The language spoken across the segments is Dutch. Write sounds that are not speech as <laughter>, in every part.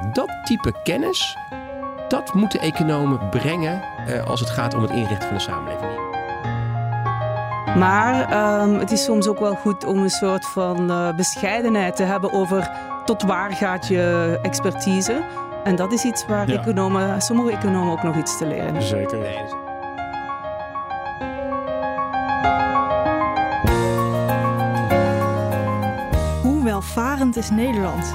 Nou, dat type kennis, dat moeten economen brengen eh, als het gaat om het inrichten van de samenleving. Maar ehm, het is soms ook wel goed om een soort van eh, bescheidenheid te hebben over tot waar gaat je expertise. En dat is iets waar Ja. economen, sommige economen ook nog iets te leren hebben. Zeker. Nee, Hoe welvarend is Nederland?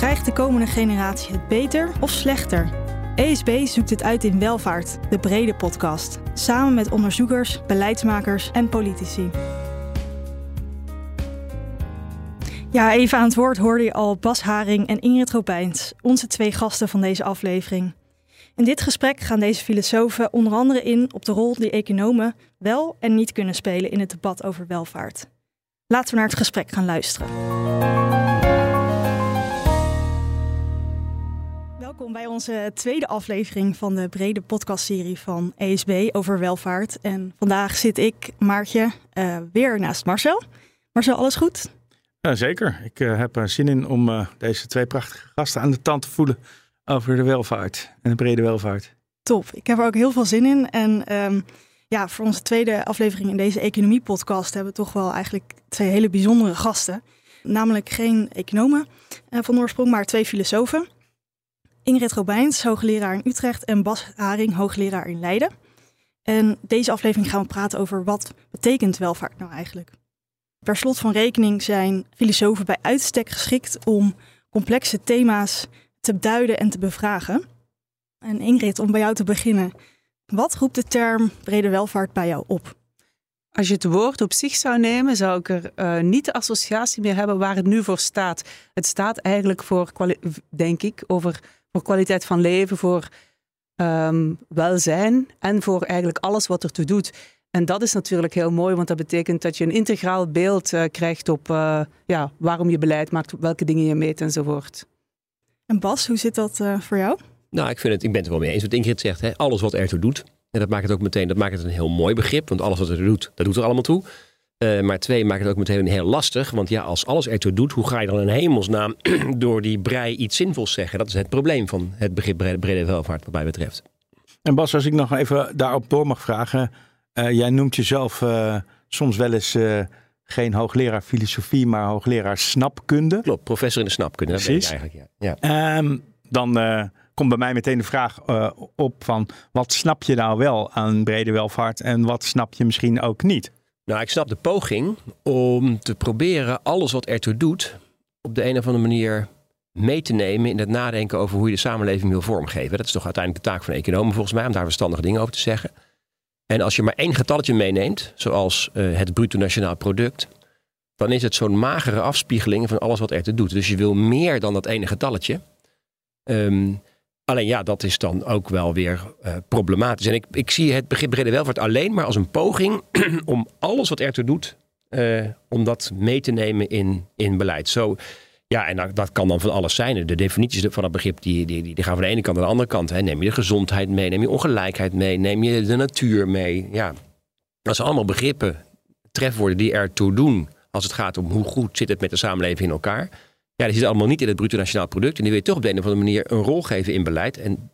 Krijgt de komende generatie het beter of slechter? ESB zoekt het uit in Welvaart, de brede podcast. Samen met onderzoekers, beleidsmakers en politici. Ja, even aan het woord hoorde je al Bas Haring en Ingrid Robijns, onze twee gasten van deze aflevering. In dit gesprek gaan deze filosofen onder andere in op de rol die economen wel en niet kunnen spelen in het debat over welvaart. Laten we naar het gesprek gaan luisteren. Welkom bij onze tweede aflevering van de brede podcastserie van ESB over welvaart. En vandaag zit ik, Maartje, eh, weer naast Marcel. Marcel, alles goed? Ja, zeker. Ik eh, heb er zin in om eh, deze twee prachtige gasten aan de tand te voelen over de welvaart en de brede welvaart. Top. Ik heb er ook heel veel zin in. En ehm, ja, voor onze tweede aflevering in deze economie-podcast hebben we toch wel eigenlijk twee hele bijzondere gasten. Namelijk geen economen eh, van oorsprong, maar twee filosofen. Ingrid Robijns, hoogleraar in Utrecht en Bas Haring, hoogleraar in Leiden. En deze aflevering gaan we praten over wat betekent welvaart nou eigenlijk. Per slot van rekening zijn filosofen bij uitstek geschikt om complexe thema's te duiden en te bevragen. En Ingrid, om bij jou te beginnen. Wat roept de term brede welvaart bij jou op? Als je het woord op zich zou nemen, zou ik er eh, niet de associatie meer hebben waar het nu voor staat. Het staat eigenlijk voor, denk ik, over, voor kwaliteit van leven, voor ehm, welzijn en voor eigenlijk alles wat ertoe doet. En dat is natuurlijk heel mooi, want dat betekent dat je een integraal beeld eh, krijgt op eh, ja, waarom je beleid maakt, welke dingen je meet enzovoort. En Bas, hoe zit dat eh, voor jou? Nou, ik, vind het, ik ben het er wel mee eens wat Ingrid zegt. Hè? Alles wat ertoe doet. En dat maakt het ook meteen dat maakt het een heel mooi begrip. Want alles wat er doet, dat doet er allemaal toe. Eh, maar twee, maakt het ook meteen heel lastig. Want ja, als alles ertoe doet, hoe ga je dan in hemelsnaam <clears throat> door die brei iets zinvols zeggen? Dat is het probleem van het begrip brede, welvaart wat mij betreft. En Bas, als ik nog even daarop door mag vragen. eh, jij noemt jezelf eh, soms wel eens geen hoogleraar filosofie, maar hoogleraar snapkunde. Klopt, professor in de snapkunde. Dat Precies. eigenlijk, ja. ja. Ehm, dan komt bij mij meteen de vraag op van wat snap je nou wel aan brede welvaart en wat snap je misschien ook niet? Nou, ik snap de poging om te proberen alles wat ertoe doet... op de een of andere manier mee te nemen in het nadenken over hoe je de samenleving wil vormgeven. Dat is toch uiteindelijk de taak van economen volgens mij, om daar verstandige dingen over te zeggen. En als je maar één getalletje meeneemt, zoals eh, het bruto nationaal product, dan is het zo'n magere afspiegeling van alles wat ertoe doet. Dus je wil meer dan dat ene getalletje. Ehm, alleen ja, dat is dan ook wel weer eh, problematisch. En ik, ik zie het begrip brede welvaart alleen maar als een poging <clears throat> om alles wat ertoe doet, eh, om dat mee te nemen in, in beleid. Zo, ja, en dat, dat kan dan van alles zijn. De definities van het begrip die, die, die gaan van de ene kant naar de andere kant. Hè. Neem je de gezondheid mee, neem je ongelijkheid mee, neem je de natuur mee. Ja, dat zijn allemaal begrippen, trefwoorden die ertoe doen als het gaat om hoe goed zit het met de samenleving in elkaar. Ja, die zitten allemaal niet in het bruto nationaal product. En die wil je toch op de een of andere manier een rol geven in beleid. En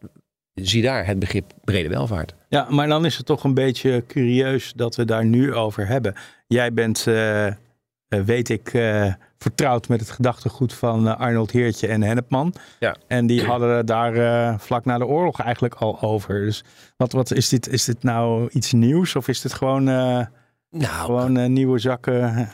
zie daar het begrip brede welvaart. Ja, maar dan is het toch een beetje curieus dat we daar nu over hebben. Jij bent, eh, eh, weet ik, eh, vertrouwd met het gedachtegoed van Arnold Heertje en Hennepman. Ja. En die hadden daar vlak na de oorlog eigenlijk al over. Dus wat, wat is, dit, is dit nou iets nieuws of is dit gewoon, Nou, gewoon nieuwe zakken?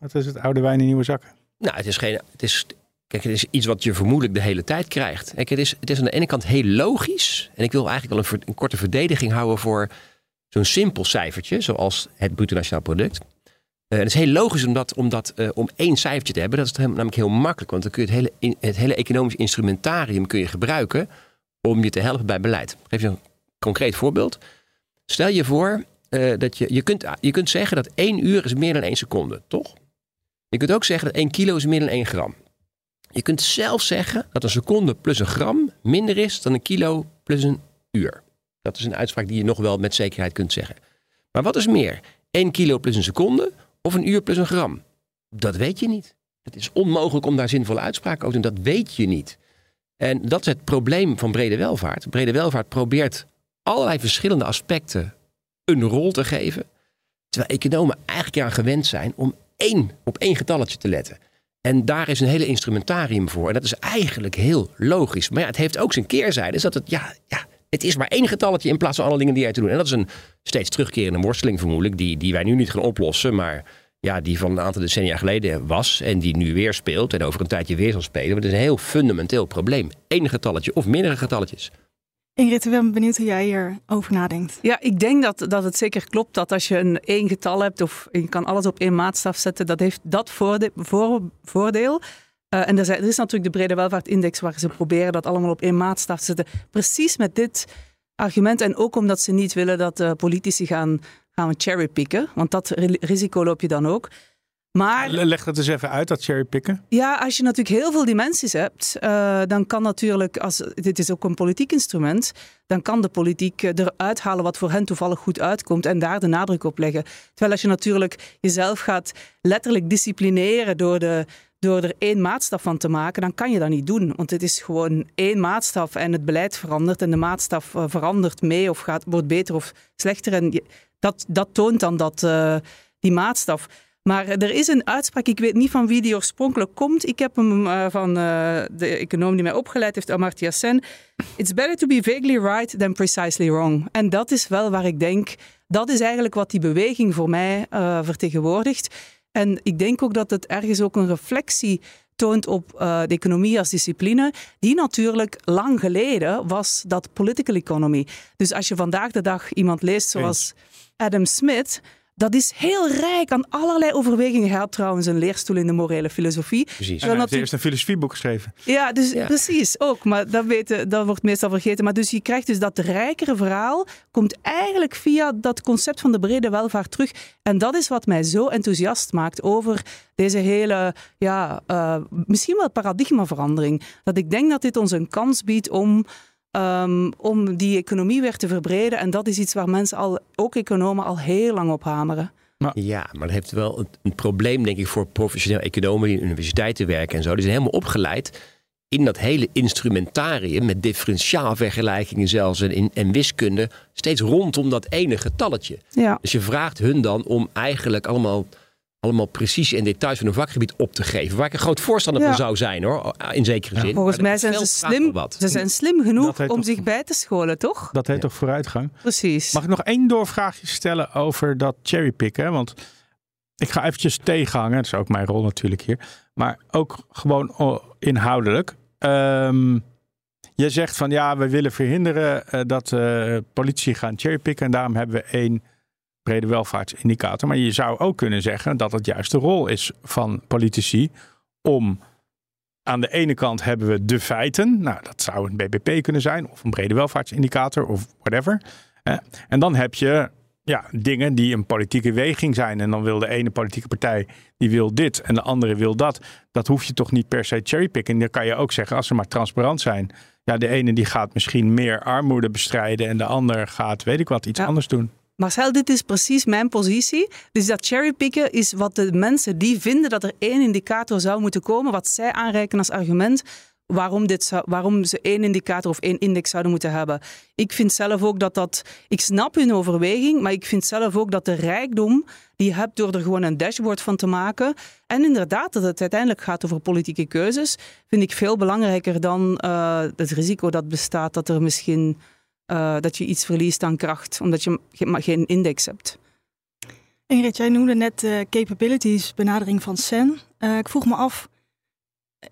wat is het? Oude wijn in nieuwe zakken? Nou, het is geen. Het is, kijk, het is iets wat je vermoedelijk de hele tijd krijgt. Kijk, het is, het is aan de ene kant heel logisch. En ik wil eigenlijk wel een, een korte verdediging houden voor zo'n simpel cijfertje, zoals het bruto nationaal product. Eh, het is heel logisch om, dat, om, dat, eh, om één cijfertje te hebben. Dat is namelijk heel makkelijk. Want dan kun je het hele, het hele economisch instrumentarium kun je gebruiken om je te helpen bij beleid. Ik geef je een concreet voorbeeld. Stel je voor eh, dat je, je, kunt, je kunt zeggen dat één uur is meer dan één seconde, toch? Je kunt ook zeggen dat 1 kilo is meer dan 1 gram. Je kunt zelfs zeggen dat een seconde plus een gram minder is dan een kilo plus een uur. Dat is een uitspraak die je nog wel met zekerheid kunt zeggen. Maar wat is meer? 1 kilo plus een seconde of een uur plus een gram? Dat weet je niet. Het is onmogelijk om daar zinvolle uitspraken over te doen. Dat weet je niet. En dat is het probleem van brede welvaart. Brede welvaart probeert allerlei verschillende aspecten een rol te geven. Terwijl economen eigenlijk aan gewend zijn om één, op één getalletje te letten. En daar is een hele instrumentarium voor. En dat is eigenlijk heel logisch. Maar ja, het heeft ook zijn keerzijde. Dat het, ja, ja, het is maar één getalletje in plaats van alle dingen die jij te doen. En dat is een steeds terugkerende worsteling vermoedelijk. Die, die wij nu niet gaan oplossen. Maar ja, die van een aantal decennia geleden was. En die nu weer speelt. En over een tijdje weer zal spelen. Maar het is een heel fundamenteel probleem. Eén getalletje of meerdere getalletjes. Ingrid, ik ben benieuwd hoe jij hierover nadenkt. Ja, ik denk dat, dat het zeker klopt dat als je een één getal hebt of je kan alles op één maatstaf zetten, dat heeft dat voorde, voor, voordeel. Uh, en er, er, is natuurlijk de brede welvaartindex waar ze proberen dat allemaal op één maatstaf te zetten. Precies met dit argument en ook omdat ze niet willen dat uh, politici gaan, gaan cherrypicken, want dat risico loop je dan ook. Maar, Leg dat eens even uit, dat cherrypicken. Ja, als je natuurlijk heel veel dimensies hebt, uh, dan kan natuurlijk, als, dit is ook een politiek instrument, dan kan de politiek eh, eruit halen wat voor hen toevallig goed uitkomt en daar de nadruk op leggen. Terwijl als je natuurlijk jezelf gaat letterlijk disciplineren door, de, door er één maatstaf van te maken, dan kan je dat niet doen. Want het is gewoon één maatstaf en het beleid verandert en de maatstaf uh, verandert mee of gaat, wordt beter of slechter. En dat, dat toont dan dat, uh, die maatstaf. Maar er is een uitspraak, ik weet niet van wie die oorspronkelijk komt. Ik heb hem uh, van uh, de econoom die mij opgeleid heeft, Amartya Sen. It's better to be vaguely right than precisely wrong. En dat is wel waar ik denk, dat is eigenlijk wat die beweging voor mij uh, vertegenwoordigt. En ik denk ook dat het ergens ook een reflectie toont op de economie als discipline, die natuurlijk lang geleden was dat political economy. Dus als je vandaag de dag iemand leest zoals Adam Smith, dat is heel rijk aan allerlei overwegingen. Hij had trouwens een leerstoel in de morele filosofie. Precies. En hij heeft eerst een filosofieboek geschreven. Ja, dus ja. precies ook. Maar dat, weten, dat wordt meestal vergeten. Maar dus je krijgt dus dat rijkere verhaal. Komt eigenlijk via dat concept van de brede welvaart terug. En dat is wat mij zo enthousiast maakt over deze hele, ja, uh, misschien wel paradigmaverandering. Dat ik denk dat dit ons een kans biedt om Um, om die economie weer te verbreden. En dat is iets waar mensen al, ook economen, al heel lang op hameren. Maar, ja, maar dat heeft wel een, een, probleem, denk ik, voor professioneel economen die in universiteiten werken en zo. Die zijn helemaal opgeleid in dat hele instrumentarium met differentiaalvergelijkingen zelfs en, in, en wiskunde. Steeds rondom dat ene getalletje. Ja. Dus je vraagt hun dan om eigenlijk allemaal allemaal precisie en details van een vakgebied op te geven. Waar ik een groot voorstander ja. van zou zijn hoor, in zekere zin. Volgens mij zijn ze slim, ze zijn slim genoeg om zich bij te scholen, toch? Dat heet toch vooruitgang? Precies. Mag ik nog één doorvraagje stellen over dat cherrypicken? Want ik ga eventjes tegenhangen, dat is ook mijn rol natuurlijk hier. Maar ook gewoon inhoudelijk. Um, je zegt van ja, we willen verhinderen uh, dat uh, politie gaan cherrypicken. En daarom hebben we één brede welvaartsindicator. Maar je zou ook kunnen zeggen dat het juist de rol is van politici om aan de ene kant hebben we de feiten. Nou, dat zou een BBP kunnen zijn of een brede welvaartsindicator of whatever. En dan heb je ja, dingen die een politieke weging zijn. En dan wil de ene politieke partij die wil dit en de andere wil dat. Dat hoef je toch niet per se cherrypicken. Dan kan je ook zeggen, als ze maar transparant zijn. Ja, de ene die gaat misschien meer armoede bestrijden en de ander gaat, weet ik wat, iets ja. anders doen. Marcel, dit is precies mijn positie. Dus dat cherrypicken is wat de mensen die vinden dat er één indicator zou moeten komen, wat zij aanreiken als argument waarom, dit waarom ze één indicator of één index zouden moeten hebben. Ik vind zelf ook dat dat. Ik snap hun overweging, maar ik vind zelf ook dat de rijkdom die je hebt door er gewoon een dashboard van te maken. En inderdaad, dat het uiteindelijk gaat over politieke keuzes, vind ik veel belangrijker dan uh, het risico dat bestaat dat er misschien uh, dat je iets verliest aan kracht, omdat je geen index hebt. Ingrid, jij noemde net de uh, capabilities benadering van SEN. Uh, ik vroeg me af,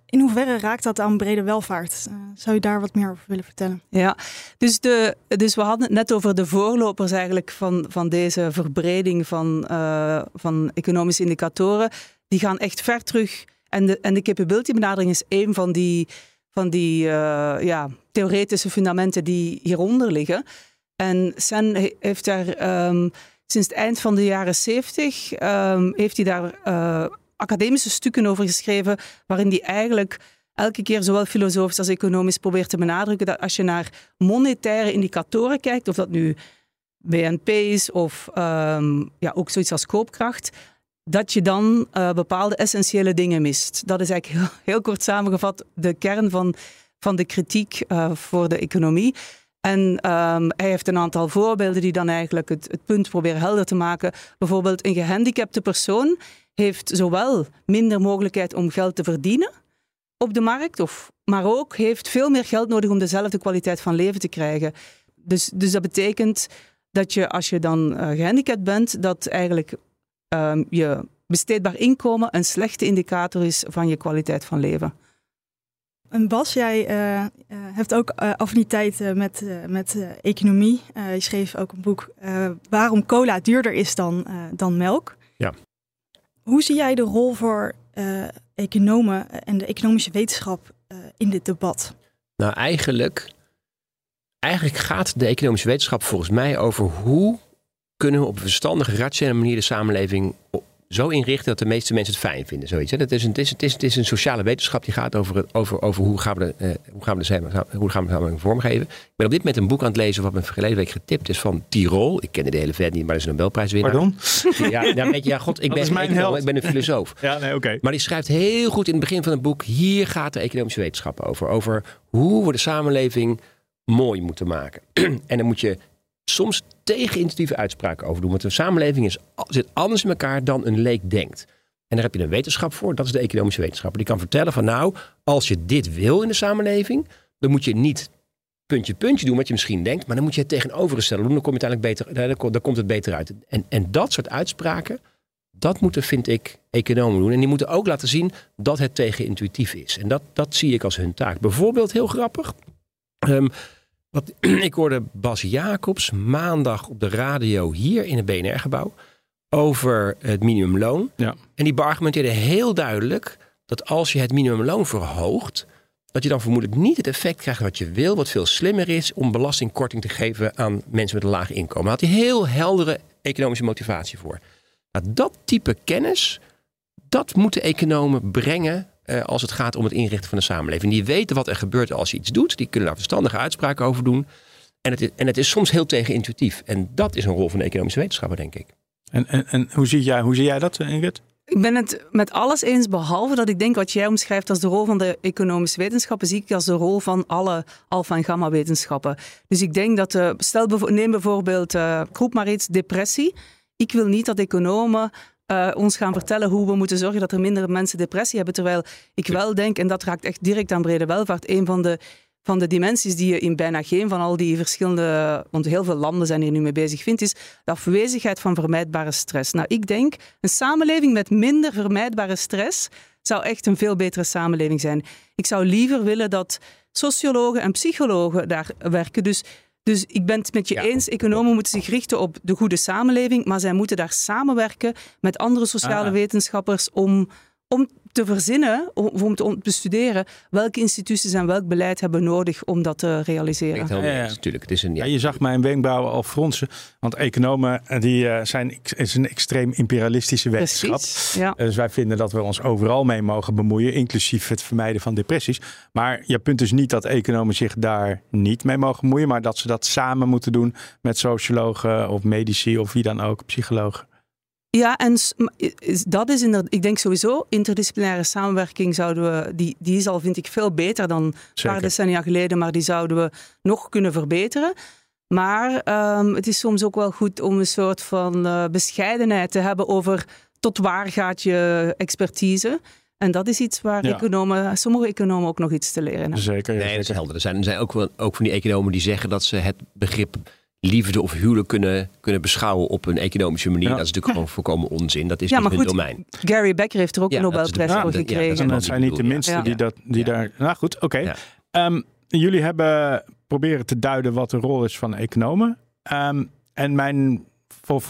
in hoeverre raakt dat aan brede welvaart? Uh, zou je daar wat meer over willen vertellen? Ja, dus, de, dus we hadden het net over de voorlopers eigenlijk van, van deze verbreding van, uh, van economische indicatoren. Die gaan echt ver terug. En de, en de capability benadering is een van die van die uh, ja, theoretische fundamenten die hieronder liggen. En Sen heeft daar um, sinds het eind van de jaren zeventig um, heeft hij daar uh, academische stukken over geschreven, waarin hij eigenlijk elke keer zowel filosofisch als economisch probeert te benadrukken dat als je naar monetaire indicatoren kijkt, of dat nu BNP is of um, ja, ook zoiets als koopkracht, dat je dan uh, bepaalde essentiële dingen mist. Dat is eigenlijk heel, heel, kort samengevat de kern van, van de kritiek voor de economie. En ehm, hij heeft een aantal voorbeelden die dan eigenlijk het, het punt proberen helder te maken. Bijvoorbeeld een gehandicapte persoon heeft zowel minder mogelijkheid om geld te verdienen op de markt, of, maar ook heeft veel meer geld nodig om dezelfde kwaliteit van leven te krijgen. Dus, dus dat betekent dat je als je dan uh, gehandicapt bent, dat eigenlijk um, je besteedbaar inkomen een slechte indicator is van je kwaliteit van leven. En Bas, jij uh, hebt ook uh, affiniteit met, met economie. je schreef ook een boek Waarom cola duurder is dan, dan melk. Ja. Hoe zie jij de rol voor economen en de economische wetenschap in dit debat? Nou, eigenlijk, eigenlijk gaat de economische wetenschap volgens mij over hoe kunnen we op een verstandige, rationele manier de samenleving zo inrichten dat de meeste mensen het fijn vinden. Zoiets, hè? Dat is een, het, is, het, is, het is een sociale wetenschap die gaat over, over, over hoe, gaan we de, uh, hoe gaan we de hoe gaan we de samenleving vormgeven. Ik ben op dit moment een boek aan het lezen wat me verleden week getipt is van Tirol. Ik ken de hele vet niet, maar dat is een Nobelprijswinnaar. Pardon? Ja, weet je, ja god, ik ben, mijn ik ben een filosoof. ja, nee, oké. Maar die schrijft heel goed in het begin van het boek, hier gaat de economische wetenschap over. Over hoe we de samenleving mooi moeten maken. <clears throat> en dan moet je soms tegenintuïtieve uitspraken over doen. Want de samenleving is, zit anders in elkaar dan een leek denkt. En daar heb je een wetenschap voor, dat is de economische wetenschap. Die kan vertellen van nou, als je dit wil in de samenleving, dan moet je niet puntje puntje doen wat je misschien denkt, maar dan moet je het tegenovergestelde doen. Dan, kom je uiteindelijk beter, dan komt het beter uit. En, en dat soort uitspraken, dat moeten, vind ik, economen doen. En die moeten ook laten zien dat het tegenintuïtief is. En dat, dat zie ik als hun taak. Bijvoorbeeld, heel grappig, um, wat, <clears throat> ik hoorde Bas Jacobs maandag op de radio hier in het BNR-gebouw over het minimumloon. Ja. En die beargumenteerde heel duidelijk dat als je het minimumloon verhoogt, dat je dan vermoedelijk niet het effect krijgt wat je wil, wat veel slimmer is om belastingkorting te geven aan mensen met een laag inkomen. Daar had hij heel heldere economische motivatie voor. Nou, dat type kennis, dat moeten economen brengen uh, als het gaat om het inrichten van de samenleving. Die weten wat er gebeurt als je iets doet. Die kunnen daar verstandige uitspraken over doen. En het is, en het is soms heel tegenintuïtief. En dat is een rol van de economische wetenschapper, denk ik. En, en, en hoe, zie jij, hoe zie jij dat, Ingrid? Ik ben het met alles eens, behalve dat ik denk wat jij omschrijft als de rol van de economische wetenschappen, zie ik als de rol van alle alfa- en gamma-wetenschappen. Dus ik denk dat, uh, stel, neem bijvoorbeeld, uh, roep maar iets, depressie. Ik wil niet dat economen uh, ons gaan vertellen hoe we moeten zorgen dat er minder mensen depressie hebben. Terwijl ik wel denk, en dat raakt echt direct aan brede welvaart, een van de, van de dimensies die je in bijna geen van al die verschillende, want heel veel landen zijn hier nu mee bezig, vindt, is de afwezigheid van vermijdbare stress. Nou, ik denk, een samenleving met minder vermijdbare stress zou echt een veel betere samenleving zijn. Ik zou liever willen dat sociologen en psychologen daar werken. Dus dus ik ben het met je eens, economen moeten zich richten op de goede samenleving, maar zij moeten daar samenwerken met andere sociale ah. wetenschappers om, om te verzinnen, om te bestuderen welke instituties en welk beleid hebben nodig om dat te realiseren. Ja, ja, natuurlijk. Het is een, ja. je zag mijn wenkbrauwen al fronsen, want economen eh, die, uh, zijn is een extreem imperialistische wetenschap. Precies, ja. Dus wij vinden dat we ons overal mee mogen bemoeien, inclusief het vermijden van depressies. Maar je punt is niet dat economen zich daar niet mee mogen bemoeien, maar dat ze dat samen moeten doen met sociologen of medici of wie dan ook, psychologen. Ja, en dat is inderdaad, ik denk sowieso, interdisciplinaire samenwerking zouden we, die, die is al, vind ik, veel beter dan een paar decennia geleden, maar die zouden we nog kunnen verbeteren. Maar um, het is soms ook wel goed om een soort van uh, bescheidenheid te hebben over tot waar gaat je expertise. En dat is iets waar ja. economen, sommige economen ook nog iets te leren hebben. Zeker. Nee, dat is helder. Er zijn, er zijn ook, wel, ook van die economen die zeggen dat ze het begrip liefde of huwelijk kunnen, kunnen beschouwen op een economische manier. Dat is natuurlijk gewoon volkomen onzin. Dat is ja, niet hun domein. Gary Becker heeft er ook een Nobelprijs voor gekregen. dat zijn niet de minsten die, dat, die daar... Nou goed, oké. Ehm, jullie hebben proberen te duiden wat de rol is van economen. Um, en mijn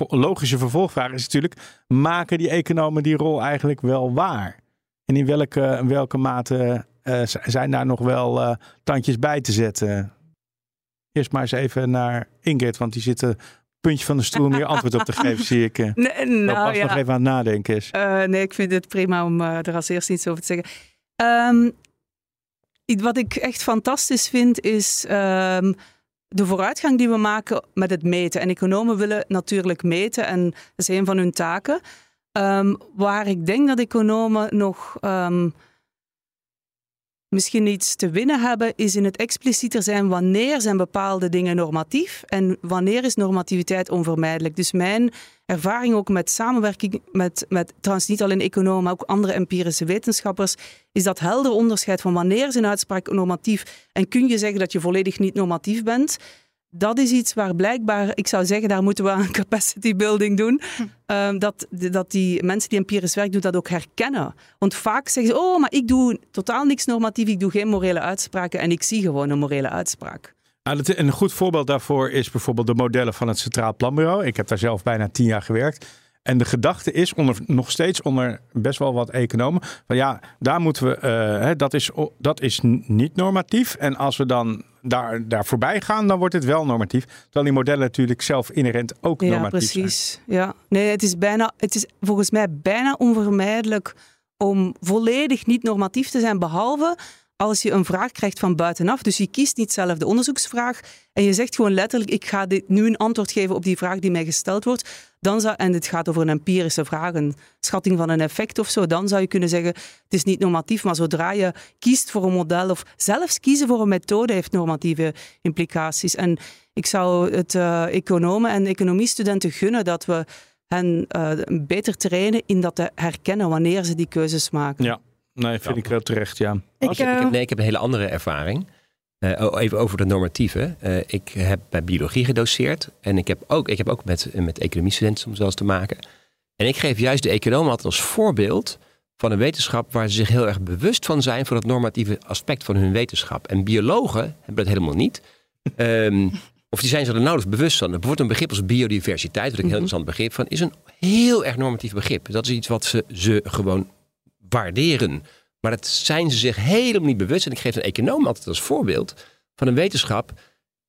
logische vervolgvraag is natuurlijk... maken die economen die rol eigenlijk wel waar? En in welke, in welke mate uh, zijn daar nog wel uh, tandjes bij te zetten? Eerst maar eens even naar Ingrid, want die zit een puntje van de stoel om hier antwoord op te geven, zie ik. Nee, nou, was ja. nog even aan het nadenken is. Uh, nee, ik vind het prima om uh, er als eerste iets over te zeggen. Um, wat ik echt fantastisch vind, is um, de vooruitgang die we maken met het meten. En economen willen natuurlijk meten en dat is een van hun taken. Um, waar ik denk dat economen nog misschien iets te winnen hebben, is in het explicieter zijn wanneer zijn bepaalde dingen normatief en wanneer is normativiteit onvermijdelijk. Dus mijn ervaring ook met samenwerking met, met trouwens niet alleen economen, maar ook andere empirische wetenschappers, is dat helder onderscheid van wanneer is een uitspraak normatief en kun je zeggen dat je volledig niet normatief bent dat is iets waar blijkbaar, ik zou zeggen, daar moeten we aan <laughs> capacity building doen. Hm. dat, dat die mensen die empirisch werk doen, dat ook herkennen. Want vaak zeggen ze, oh, maar ik doe totaal niks normatief, ik doe geen morele uitspraken en ik zie gewoon een morele uitspraak. Nou, een goed voorbeeld daarvoor is bijvoorbeeld de modellen van het Centraal Planbureau. Ik heb daar zelf bijna tien jaar gewerkt. En de gedachte is onder, nog steeds onder best wel wat economen. Van ja, daar moeten we. Uh, dat, is, dat is niet normatief. En als we dan daar, daar voorbij gaan, dan wordt het wel normatief. Terwijl die modellen natuurlijk zelf inherent ook ja, normatief precies. zijn. Ja, nee, het is, bijna, het is volgens mij bijna onvermijdelijk om volledig niet normatief te zijn, behalve als je een vraag krijgt van buitenaf. Dus je kiest niet zelf de onderzoeksvraag en je zegt gewoon letterlijk: ik ga dit nu een antwoord geven op die vraag die mij gesteld wordt. Dan en het gaat over een empirische vraag, een schatting van een effect of zo. Dan zou je kunnen zeggen: het is niet normatief. Maar zodra je kiest voor een model of zelfs kiezen voor een methode, heeft normatieve implicaties. En ik zou het uh, economen en economiestudenten gunnen dat we hen uh, beter trainen in dat te herkennen wanneer ze die keuzes maken. Ja. Nee, vind ik wel terecht, ja. Ik, ik, heb, nee, ik heb een hele andere ervaring. Uh, even over de normatieve. Uh, ik heb bij biologie gedoseerd. En ik heb ook, ik heb ook met, met economiestudenten soms wel eens te maken. En ik geef juist de economen altijd als voorbeeld van een wetenschap waar ze zich heel erg bewust van zijn van het normatieve aspect van hun wetenschap. En biologen hebben dat helemaal niet. Um, <laughs> of die zijn zich er nauwelijks bewust van. Bijvoorbeeld een begrip als biodiversiteit, wat ik een heel interessant begrip van, is een heel erg normatief begrip. Dat is iets wat ze, ze gewoon waarderen. Maar dat zijn ze zich helemaal niet bewust. En ik geef een econoom altijd als voorbeeld van een wetenschap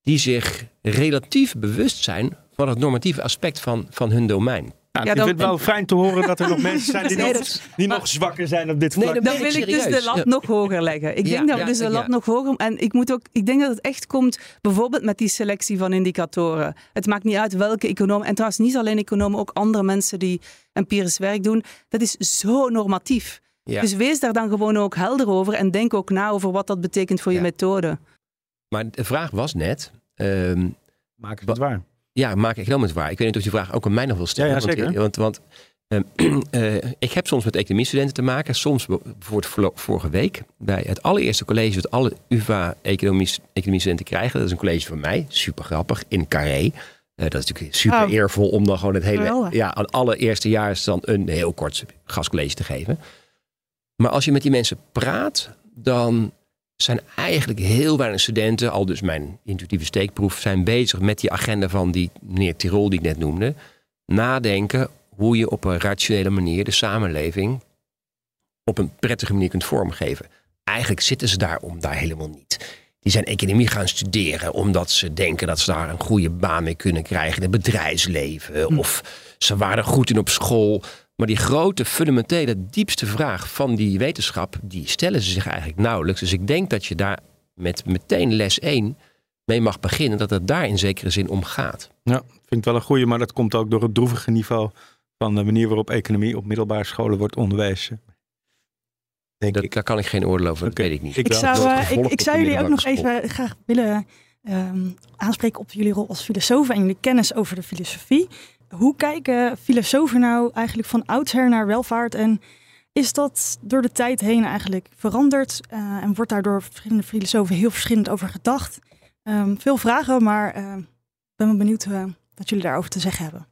die zich relatief bewust zijn van het normatieve aspect van, van hun domein. Nou, ja, ik vind het wel fijn te horen dat er nog <laughs> mensen zijn die, nog, die nog zwakker zijn op dit vlak. Nee, dan, wil ik dus de lat nog hoger leggen. Ik denk dat we dus de lat nog hoger... En ik, moet ook, ik denk dat het echt komt bijvoorbeeld met die selectie van indicatoren. Het maakt niet uit welke econoom... En trouwens niet alleen economen, ook andere mensen die empirisch werk doen. Dat is zo normatief. Dus wees daar dan gewoon ook helder over en denk ook na over wat dat betekent voor je methode. Maar de vraag was net. Um, maak ik het waar? Ja, maak ik helemaal het waar. Ik weet niet of die vraag ook aan mij nog wil stellen. Ja, zeker. Want, want um, uh, <clears throat> ik heb soms met economiestudenten te maken. Soms bijvoorbeeld vorige week bij het allereerste college dat alle UvA economiestudenten krijgen. Dat is een college van mij. Super grappig. In Carré. Uh, dat is natuurlijk super oh. eervol om dan gewoon het hele, ja, aan alle jaar dan een heel kort gastcollege te geven. Maar als je met die mensen praat, dan zijn eigenlijk heel weinig studenten, al dus mijn intuïtieve steekproef, zijn bezig met die agenda van die meneer Tirol die ik net noemde. Nadenken hoe je op een rationele manier de samenleving op een prettige manier kunt vormgeven. Eigenlijk zitten ze daar om daar helemaal niet. Die zijn economie gaan studeren omdat ze denken dat ze daar een goede baan mee kunnen krijgen in het bedrijfsleven. Hm. Of ze waren goed in op school. Maar die grote, fundamentele, diepste vraag van die wetenschap, die stellen ze zich eigenlijk nauwelijks. Dus ik denk dat je daar met meteen les 1 mee mag beginnen, dat het daar in zekere zin om gaat. Ja, vind ik wel een goede, maar dat komt ook door het droevige niveau van de manier waarop economie op middelbare scholen wordt onderwezen. Denk dat, ik. Daar kan ik geen oordeel over, dat weet ik niet. Ik, zou, uh, ik, ik zou jullie ook nog even graag willen um, aanspreken op jullie rol als filosoof en jullie kennis over de filosofie. Hoe kijken filosofen nou eigenlijk van oudsher naar welvaart? En is dat door de tijd heen eigenlijk veranderd? Uh, en wordt daar door verschillende filosofen heel verschillend over gedacht? Um, veel vragen, maar uh, ben wel benieuwd uh, wat jullie daarover te zeggen hebben.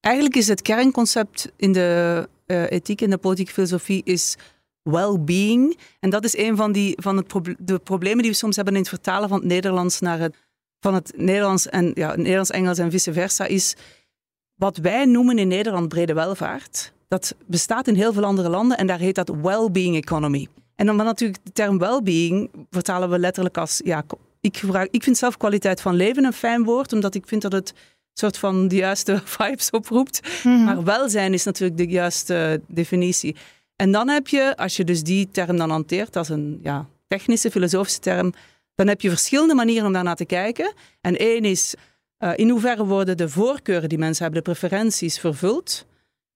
Eigenlijk is het kernconcept in de ethiek en de politieke filosofie is well-being. En dat is een van, die, van het de problemen die we soms hebben in het vertalen van het Nederlands naar het, van het Nederlands en ja, Nederlands-Engels en vice versa, is wat wij noemen in Nederland brede welvaart, dat bestaat in heel veel andere landen en daar heet dat well-being economy. En dan natuurlijk de term well-being vertalen we letterlijk als, ja, ik, gebruik, ik vind zelf kwaliteit van leven een fijn woord, omdat ik vind dat het soort van de juiste <laughs> vibes oproept. Mhm. Maar welzijn is natuurlijk de juiste definitie. En dan heb je, als je dus die term dan hanteert als een ja, technische, filosofische term, dan heb je verschillende manieren om daarnaar te kijken. En één is uh, in hoeverre worden de voorkeuren die mensen hebben, de preferenties, vervuld?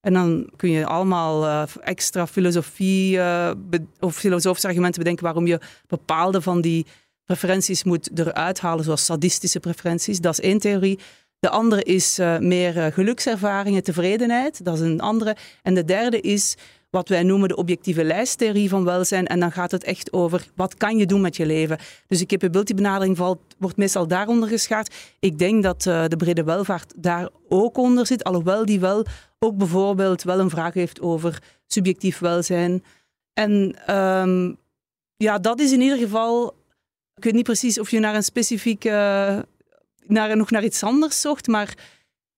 En dan kun je allemaal uh, extra filosofie uh, of filosofische argumenten bedenken waarom je bepaalde van die preferenties moet eruit halen, zoals sadistische preferenties. Dat is één theorie. De andere is meer gelukservaringen, tevredenheid. Dat is een andere. En de derde is wat wij noemen de objectieve lijsttheorie van welzijn. En dan gaat het echt over wat kan je doen met je leven. Dus de capability-benadering valt, wordt meestal daaronder geschaard. Ik denk dat uh, de brede welvaart daar ook onder zit, alhoewel die wel ook bijvoorbeeld wel een vraag heeft over subjectief welzijn. En um, ja, dat is in ieder geval. Ik weet niet precies of je naar een specifieke. Naar, nog naar iets anders zocht, maar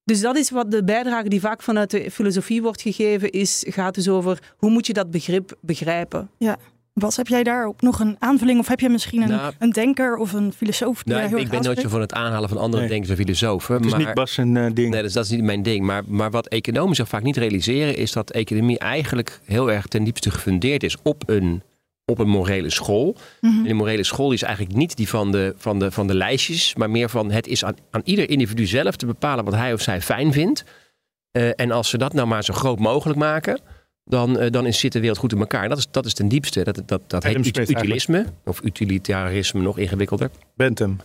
dus dat is wat de bijdrage die vaak vanuit de filosofie wordt gegeven, is, gaat dus over hoe moet je dat begrip begrijpen. Ja. Bas, heb jij daarop nog een aanvulling? Of heb je misschien een, nou, een denker of een filosoof? Die nou, ik ben nooit zo van het aanhalen van andere denkers en filosofen. Het is maar, niet Bas een uh, ding. Nee, dus dat is niet mijn ding. Maar, maar wat economen zich vaak niet realiseren... is dat economie eigenlijk heel erg ten diepste gefundeerd is op een op een morele school. Mm En die morele school is eigenlijk niet die van de, van de, van de lijstjes, maar meer van het is aan, aan ieder individu zelf te bepalen wat hij of zij fijn vindt. Uh, en als ze dat nou maar zo groot mogelijk maken, dan, uh, dan is, zit de wereld goed in elkaar. En dat is, dat is ten diepste. Dat, dat, dat heet ut utilisme, eigenlijk. of utilitarisme, nog ingewikkelder. Bentham.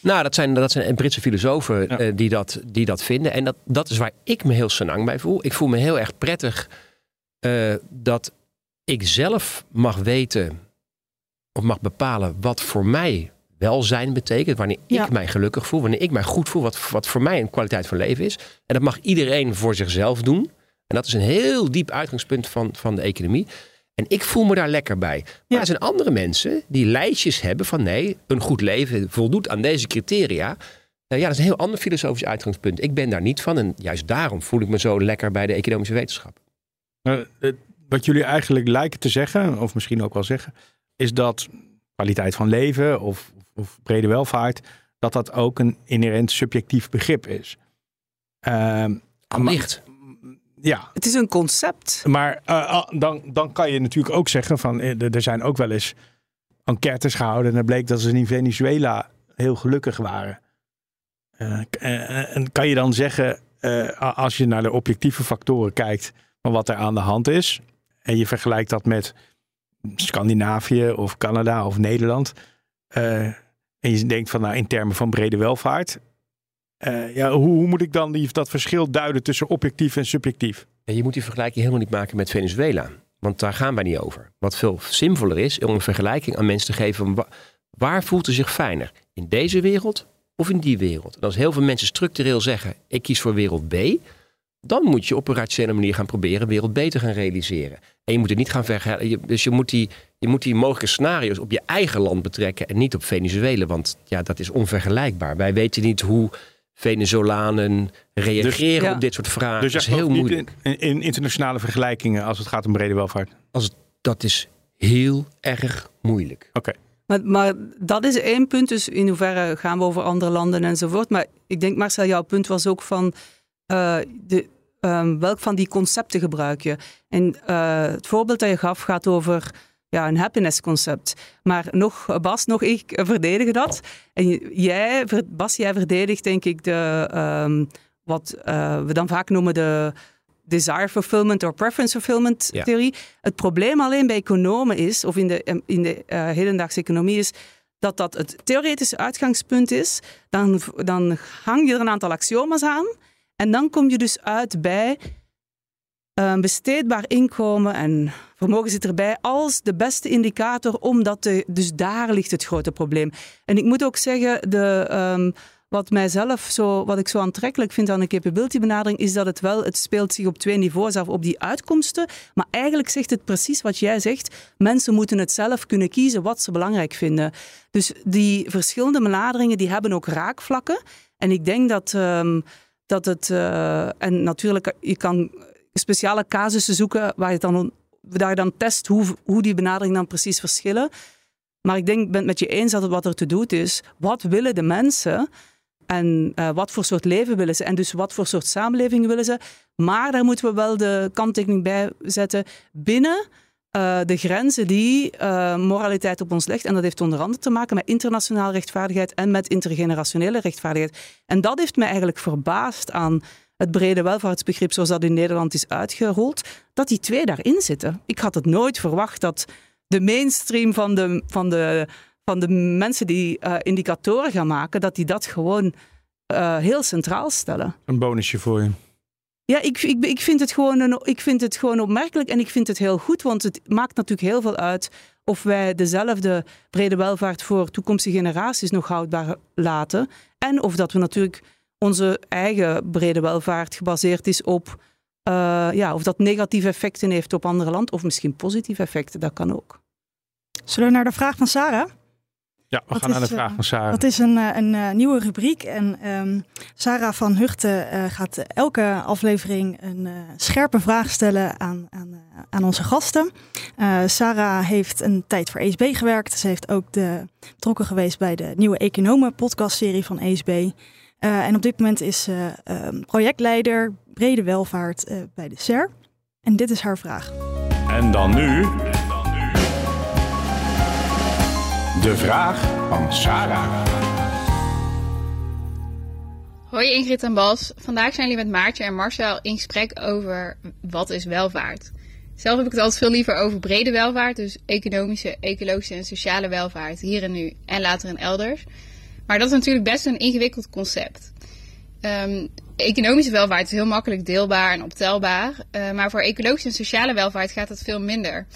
Nou, dat zijn, dat zijn Britse filosofen ja. uh, die, dat, die dat vinden. En dat, dat is waar ik me heel senang bij voel. Ik voel me heel erg prettig dat ik zelf mag weten of mag bepalen wat voor mij welzijn betekent. Wanneer ik mij gelukkig voel, wanneer ik mij goed voel, wat, wat voor mij een kwaliteit van leven is. En dat mag iedereen voor zichzelf doen. En dat is een heel diep uitgangspunt van, van de economie. En ik voel me daar lekker bij. Maar ja. er zijn andere mensen die lijstjes hebben van nee, een goed leven voldoet aan deze criteria. Uh, ja, dat is een heel ander filosofisch uitgangspunt. Ik ben daar niet van en juist daarom voel ik me zo lekker bij de economische wetenschap. Uh, wat jullie eigenlijk lijken te zeggen, of misschien ook wel zeggen, is dat kwaliteit van leven of, of brede welvaart, dat dat ook een inherent subjectief begrip is. Uh, Licht. Ja. Het is een concept. Maar uh, dan, dan kan je natuurlijk ook zeggen van er zijn ook wel eens enquêtes gehouden en er bleek dat ze in Venezuela heel gelukkig waren. Uh, en kan je dan zeggen, als je naar de objectieve factoren kijkt van wat er aan de hand is, en je vergelijkt dat met Scandinavië of Canada of Nederland. Uh, en je denkt van nou in termen van brede welvaart. Uh, ja, hoe, hoe, moet ik dan die, dat verschil duiden tussen objectief en subjectief? En je moet die vergelijking helemaal niet maken met Venezuela. Want daar gaan wij niet over. Wat veel simpeler is om een vergelijking aan mensen te geven. Waar voelt u zich fijner? In deze wereld of in die wereld? En als heel veel mensen structureel zeggen: ik kies voor wereld B dan moet je op een rationele manier gaan proberen wereld beter gaan realiseren. En je moet het niet gaan vergelijken. Dus je moet, die, je moet die mogelijke scenario's op je eigen land betrekken en niet op Venezuela. Want ja, dat is onvergelijkbaar. Wij weten niet hoe Venezolanen reageren dus, op dit soort vragen. Dus dat is heel moeilijk. In, in, internationale vergelijkingen als het gaat om brede welvaart? Als dat is heel erg moeilijk. Oké. Okay. Maar, maar, dat is één punt. Dus in hoeverre gaan we over andere landen enzovoort. Maar ik denk, Marcel, jouw punt was ook van. Uh, de, um, welk van die concepten gebruik je? En uh, het voorbeeld dat je gaf gaat over ja, een happiness concept. Maar nog, Bas, nog ik verdedig dat. En jij, Bas, jij verdedigt denk ik de, um, wat uh, we dan vaak noemen de desire fulfillment of preference fulfillment ja. theorie. Het probleem alleen bij economen is, of in de, in de uh, hedendaagse economie is, dat dat het theoretische uitgangspunt is. Dan, dan hang je er een aantal axioma's aan. En dan kom je dus uit bij een besteedbaar inkomen en vermogen zit erbij als de beste indicator, omdat de, dus daar ligt het grote probleem. En ik moet ook zeggen, de, um, wat mijzelf zo, wat ik zo aantrekkelijk vind aan de capability benadering, is dat het wel, het speelt zich op twee niveaus af, op die uitkomsten, maar eigenlijk zegt het precies wat jij zegt. Mensen moeten het zelf kunnen kiezen wat ze belangrijk vinden. Dus die verschillende benaderingen, die hebben ook raakvlakken. En ik denk dat um, dat het, uh, en natuurlijk, je kan speciale casussen zoeken waar je dan, waar dan test hoe, hoe die benadering dan precies verschillen. Maar ik denk, ik ben het met je eens dat het wat er te doen is. Wat willen de mensen? En uh, wat voor soort leven willen ze? En dus wat voor soort samenleving willen ze? Maar daar moeten we wel de kanttekening bij zetten binnen uh, de grenzen die uh, moraliteit op ons legt. En dat heeft onder andere te maken met internationale rechtvaardigheid en met intergenerationele rechtvaardigheid. En dat heeft mij eigenlijk verbaasd aan het brede welvaartsbegrip zoals dat in Nederland is uitgerold, dat die twee daarin zitten. Ik had het nooit verwacht dat de mainstream van de, van de, van de mensen die uh, indicatoren gaan maken, dat die dat gewoon heel centraal stellen. Een bonusje voor je. Ja, ik, ik, ik, vind het gewoon een, ik vind het gewoon opmerkelijk en ik vind het heel goed, want het maakt natuurlijk heel veel uit of wij dezelfde brede welvaart voor toekomstige generaties nog houdbaar laten. En of dat we natuurlijk onze eigen brede welvaart gebaseerd is op, uh, ja, of dat negatieve effecten heeft op andere landen, of misschien positieve effecten, dat kan ook. Zullen we naar de vraag van Sarah? Ja, we gaan naar de vraag van Sarah. Dat is een, eh, een, een nieuwe rubriek. En um, Sarah van Huchten uh, gaat elke aflevering een uh, scherpe vraag stellen aan, aan, aan onze gasten. Sarah heeft een tijd voor ESB gewerkt. Ze heeft ook de, betrokken geweest bij de nieuwe Economen podcastserie van ESB. en op dit moment is ze um, projectleider brede welvaart bij de SER. En dit is haar vraag. En dan nu De vraag van Sarah. Hoi Ingrid en Bas. Vandaag zijn jullie met Maartje en Marcel in gesprek over wat is welvaart. Zelf heb ik het altijd veel liever over brede welvaart, dus economische, ecologische en sociale welvaart hier en nu en later en elders. Maar dat is natuurlijk best een ingewikkeld concept. Um, economische welvaart is heel makkelijk deelbaar en optelbaar, uh, maar voor ecologische en sociale welvaart gaat het veel minder.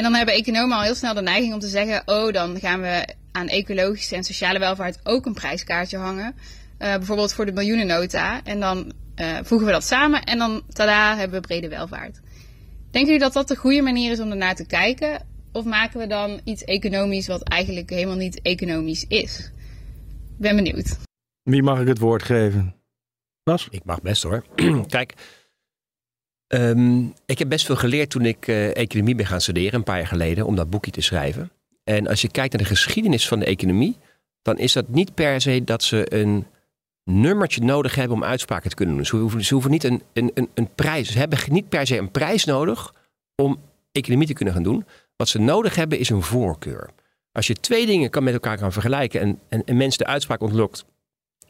En dan hebben economen al heel snel de neiging om te zeggen: oh, dan gaan we aan ecologische en sociale welvaart ook een prijskaartje hangen. Uh, bijvoorbeeld voor de miljoenennota. En dan uh, voegen we dat samen en dan, tada, hebben we brede welvaart. Denken jullie dat dat de goede manier is om ernaar te kijken? Of maken we dan iets economisch wat eigenlijk helemaal niet economisch is? Ben benieuwd. Wie mag ik het woord geven? Bas? Ik mag best hoor. <clears throat> Kijk, Um, ik heb best veel geleerd toen ik uh, economie ben gaan studeren, een paar jaar geleden, om dat boekje te schrijven. En als je kijkt naar de geschiedenis van de economie, dan is dat niet per se dat ze een nummertje nodig hebben om uitspraken te kunnen doen. Ze hoeven, niet een, een, een, prijs, ze hebben niet per se een prijs nodig om economie te kunnen gaan doen. Wat ze nodig hebben is een voorkeur. Als je twee dingen kan met elkaar kan vergelijken en, en, en mensen de uitspraak ontlokt,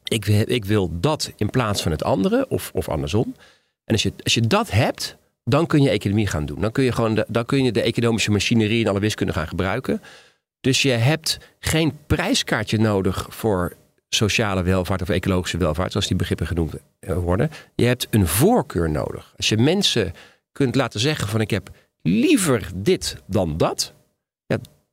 ik, ik wil dat in plaats van het andere, of, of andersom en als je, als je dat hebt, dan kun je economie gaan doen. Dan kun je, gewoon de, dan kun je de economische machinerie en alle wiskunde gaan gebruiken. Dus je hebt geen prijskaartje nodig voor sociale welvaart of ecologische welvaart, zoals die begrippen genoemd eh, worden. Je hebt een voorkeur nodig. Als je mensen kunt laten zeggen van ik heb liever dit dan dat,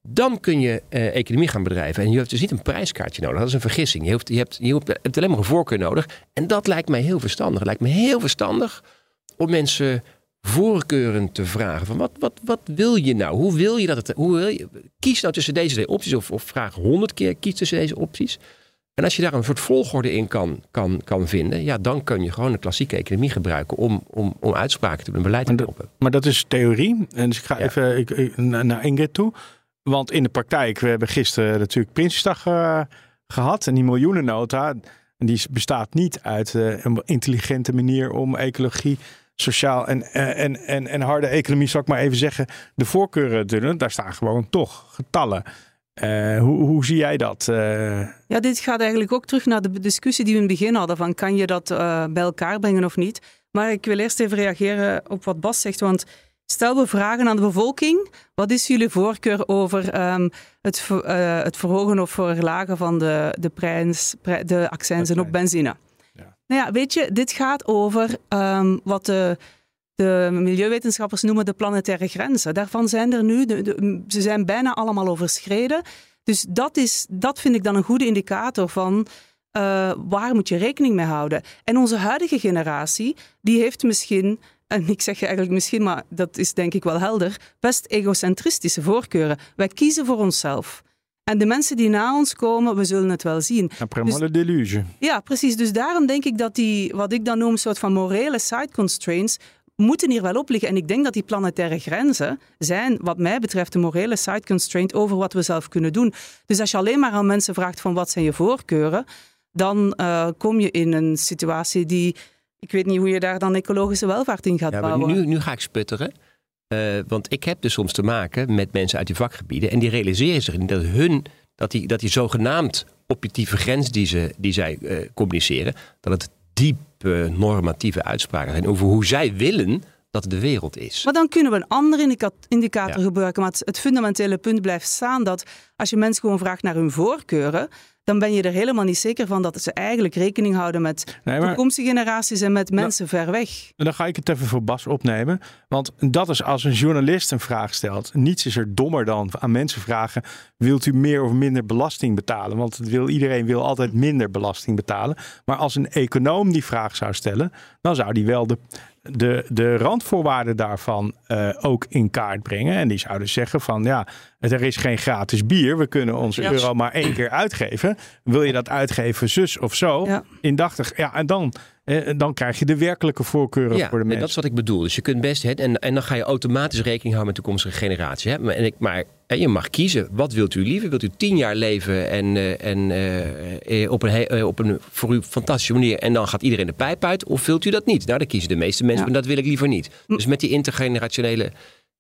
dan kun je eh, economie gaan bedrijven. En je hebt dus niet een prijskaartje nodig. Dat is een vergissing. Je, hebt, je, hebt, je hebt alleen maar een voorkeur nodig. En dat lijkt mij heel verstandig. Het lijkt me heel verstandig om mensen voorkeuren te vragen. Van wat, wat, wat wil je nou? Hoe wil je dat het... Hoe wil je, kies nou tussen deze twee opties. Of, of vraag honderd keer, kies tussen deze opties. En als je daar een soort volgorde in kan, kan, kan vinden, ja, dan kun je gewoon de klassieke economie gebruiken om, om, om uitspraken te doen, beleid te helpen. Maar dat is theorie. En dus ik ga even ik, naar Ingrid toe. Want in de praktijk, we hebben gisteren natuurlijk Prinsjesdag uh, gehad. En die miljoenennota, die bestaat niet uit uh, een intelligente manier om ecologie, sociaal en, uh, en, en, en harde economie, zal ik maar even zeggen, de voorkeuren te doen. Daar staan gewoon toch getallen. hoe, hoe zie jij dat? Ja, dit gaat eigenlijk ook terug naar de discussie die we in het begin hadden: van kan je dat bij elkaar brengen of niet? Maar ik wil eerst even reageren op wat Bas zegt, want Stel we vragen aan de bevolking, wat is jullie voorkeur over um, het, uh, het, verhogen of verlagen van de, de, prijs, de accijnzen op benzine? Ja. Nou ja, weet je, dit gaat over um, wat de, de milieuwetenschappers noemen de planetaire grenzen. Daarvan zijn er nu, de, de, ze zijn bijna allemaal overschreden. Dus dat, is, dat vind ik dan een goede indicator van uh, waar moet je rekening mee houden. En onze huidige generatie, die heeft misschien en ik zeg je eigenlijk misschien, maar dat is denk ik wel helder, best egocentristische voorkeuren. Wij kiezen voor onszelf. En de mensen die na ons komen, we zullen het wel zien. Après dus, de deluge. Ja, precies. Dus daarom denk ik dat die, wat ik dan noem, een soort van morele side constraints, moeten hier wel op liggen. En ik denk dat die planetaire grenzen zijn, wat mij betreft, de morele side constraint over wat we zelf kunnen doen. Dus als je alleen maar aan mensen vraagt van wat zijn je voorkeuren, dan uh, kom je in een situatie die ik weet niet hoe je daar dan ecologische welvaart in gaat ja, bouwen. Nu, nu ga ik sputteren. Uh, want ik heb dus soms te maken met mensen uit die vakgebieden. En die realiseren zich niet dat hun, dat die, dat die zogenaamd objectieve grens die, ze, die zij uh, communiceren, dat het diepe normatieve uitspraken zijn over hoe zij willen dat de wereld is. Maar dan kunnen we een andere indica- indicator Ja. gebruiken. Maar het, het fundamentele punt blijft staan dat als je mensen gewoon vraagt naar hun voorkeuren, dan ben je er helemaal niet zeker van dat ze eigenlijk rekening houden met Nee, maar toekomstige generaties en met mensen ver weg. dan ga ik het even voor Bas opnemen. Want dat is als een journalist een vraag stelt. Niets is er dommer dan aan mensen vragen: wilt u meer of minder belasting betalen? Want het wil, iedereen wil altijd minder belasting betalen. Maar als een econoom die vraag zou stellen, dan zou die wel de, de, de randvoorwaarden daarvan eh, ook in kaart brengen. En die zouden zeggen van ja, er is geen gratis bier. We kunnen onze euro maar één keer uitgeven. Wil je dat uitgeven zus of zo? Ja. Indachtig. Ja, en dan, eh, dan krijg je de werkelijke voorkeuren Ja, voor de en mensen. dat is wat ik bedoel. Dus je kunt best, hè, en, en dan ga je automatisch rekening houden met de toekomstige generatie. Hè. Maar, en ik, maar hè, je mag kiezen, wat wilt u liever? Wilt u tien jaar leven en, eh, en eh, eh, op, een, eh, op een voor u fantastische manier en dan gaat iedereen de pijp uit? Of wilt u dat niet? Nou, dan kiezen de meeste mensen, Ja. maar dat wil ik liever niet. Dus met die intergenerationele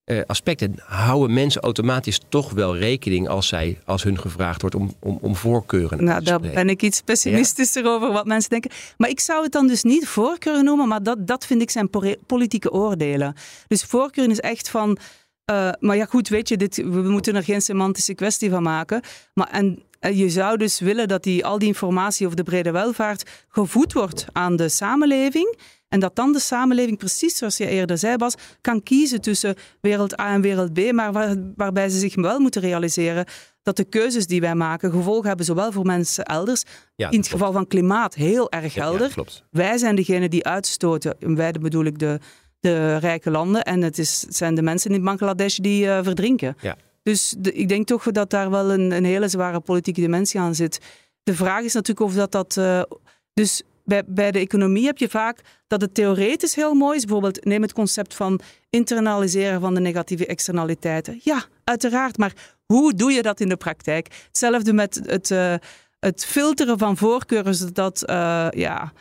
eh, aspecten houden mensen automatisch toch wel rekening als, zij, als hun gevraagd wordt om, om, om voorkeuren Nou, daar ben ik iets pessimistischer over wat mensen denken. Maar ik zou het dan dus niet voorkeuren noemen, maar dat, dat vind ik zijn politieke oordelen. Dus voorkeuren is echt van. eh, maar ja, goed, weet je, dit, we moeten er geen semantische kwestie van maken. Maar en, en je zou dus willen dat die, al die informatie over de brede welvaart gevoed wordt aan de samenleving. En dat dan de samenleving, precies zoals je eerder zei, Bas, kan kiezen tussen wereld A en wereld B, maar waar- waarbij ze zich wel moeten realiseren dat de keuzes die wij maken gevolgen hebben, zowel voor mensen elders, Ja, in het geval van klimaat heel erg. Ja, helder. ja. Wij zijn degene die uitstoten. En wij bedoel ik de, de rijke landen. En het, is, het zijn de mensen in Bangladesh die eh, verdrinken. Ja. Dus de- ik denk toch dat daar wel een, een hele zware politieke dimensie aan zit. De vraag is natuurlijk of dat dat... eh, dus bij, de economie heb je vaak dat het theoretisch heel mooi is. Bijvoorbeeld neem het concept van internaliseren van de negatieve externaliteiten. Ja, uiteraard. Maar hoe doe je dat in de praktijk? Hetzelfde met het, eh, het filteren van voorkeuren, zodat eh, ja,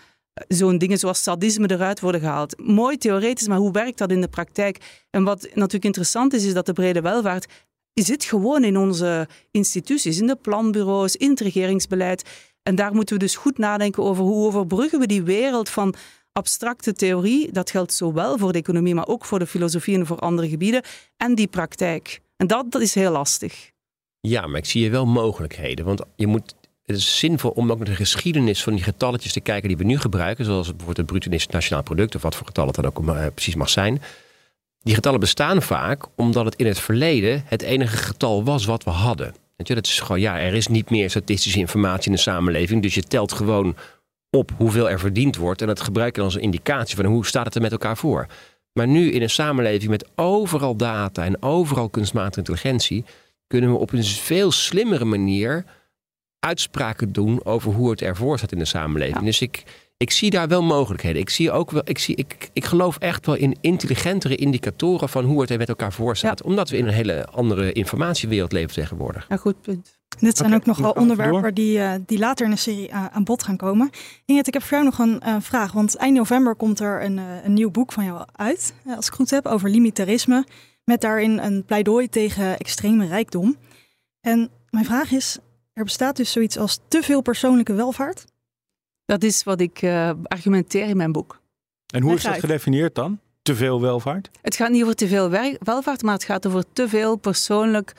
zo'n dingen zoals sadisme eruit worden gehaald. Mooi theoretisch, maar hoe werkt dat in de praktijk? En wat natuurlijk interessant is, is dat de brede welvaart zit gewoon in onze instituties, in de planbureaus, in het regeringsbeleid. En daar moeten we dus goed nadenken over hoe overbruggen we die wereld van abstracte theorie. Dat geldt zowel voor de economie, maar ook voor de filosofie en voor andere gebieden. En die praktijk. En dat, dat is heel lastig. Ja, maar ik zie hier wel mogelijkheden. Want je moet, het is zinvol om ook naar de geschiedenis van die getalletjes te kijken die we nu gebruiken. Zoals bijvoorbeeld het bruto nationaal product, of wat voor getal het dan ook eh, precies mag zijn. Die getallen bestaan vaak omdat het in het verleden het enige getal was wat we hadden. Weet je, dat is gewoon, ja, er is niet meer statistische informatie in de samenleving. Dus je telt gewoon op hoeveel er verdiend wordt. En dat gebruik je dan als een indicatie van hoe staat het er met elkaar voor. Maar nu in een samenleving met overal data en overal kunstmatige intelligentie kunnen we op een veel slimmere manier uitspraken doen over hoe het ervoor staat in de samenleving. Ja. Dus ik, ik zie daar wel mogelijkheden. Ik zie ook wel, ik, zie, ik, ik geloof echt wel in intelligentere indicatoren van hoe het er met elkaar voor staat. Omdat we in een hele andere informatiewereld leven tegenwoordig. Ja, goed punt. Dit zijn ook nog dan wel onderwerpen door. die, eh, die later in de serie eh, aan bod gaan komen. Inget, ik heb voor jou nog een eh, vraag. Want eind november komt er een, een nieuw boek van jou uit, als ik goed heb, over limitarisme. Met daarin een pleidooi tegen extreme rijkdom. En mijn vraag is, er bestaat dus zoiets als te veel persoonlijke welvaart. Dat is wat ik eh, argumenteer in mijn boek. En hoe is dat gedefinieerd dan? Te veel welvaart? Het gaat niet over te veel welvaart, maar het gaat over te veel persoonlijk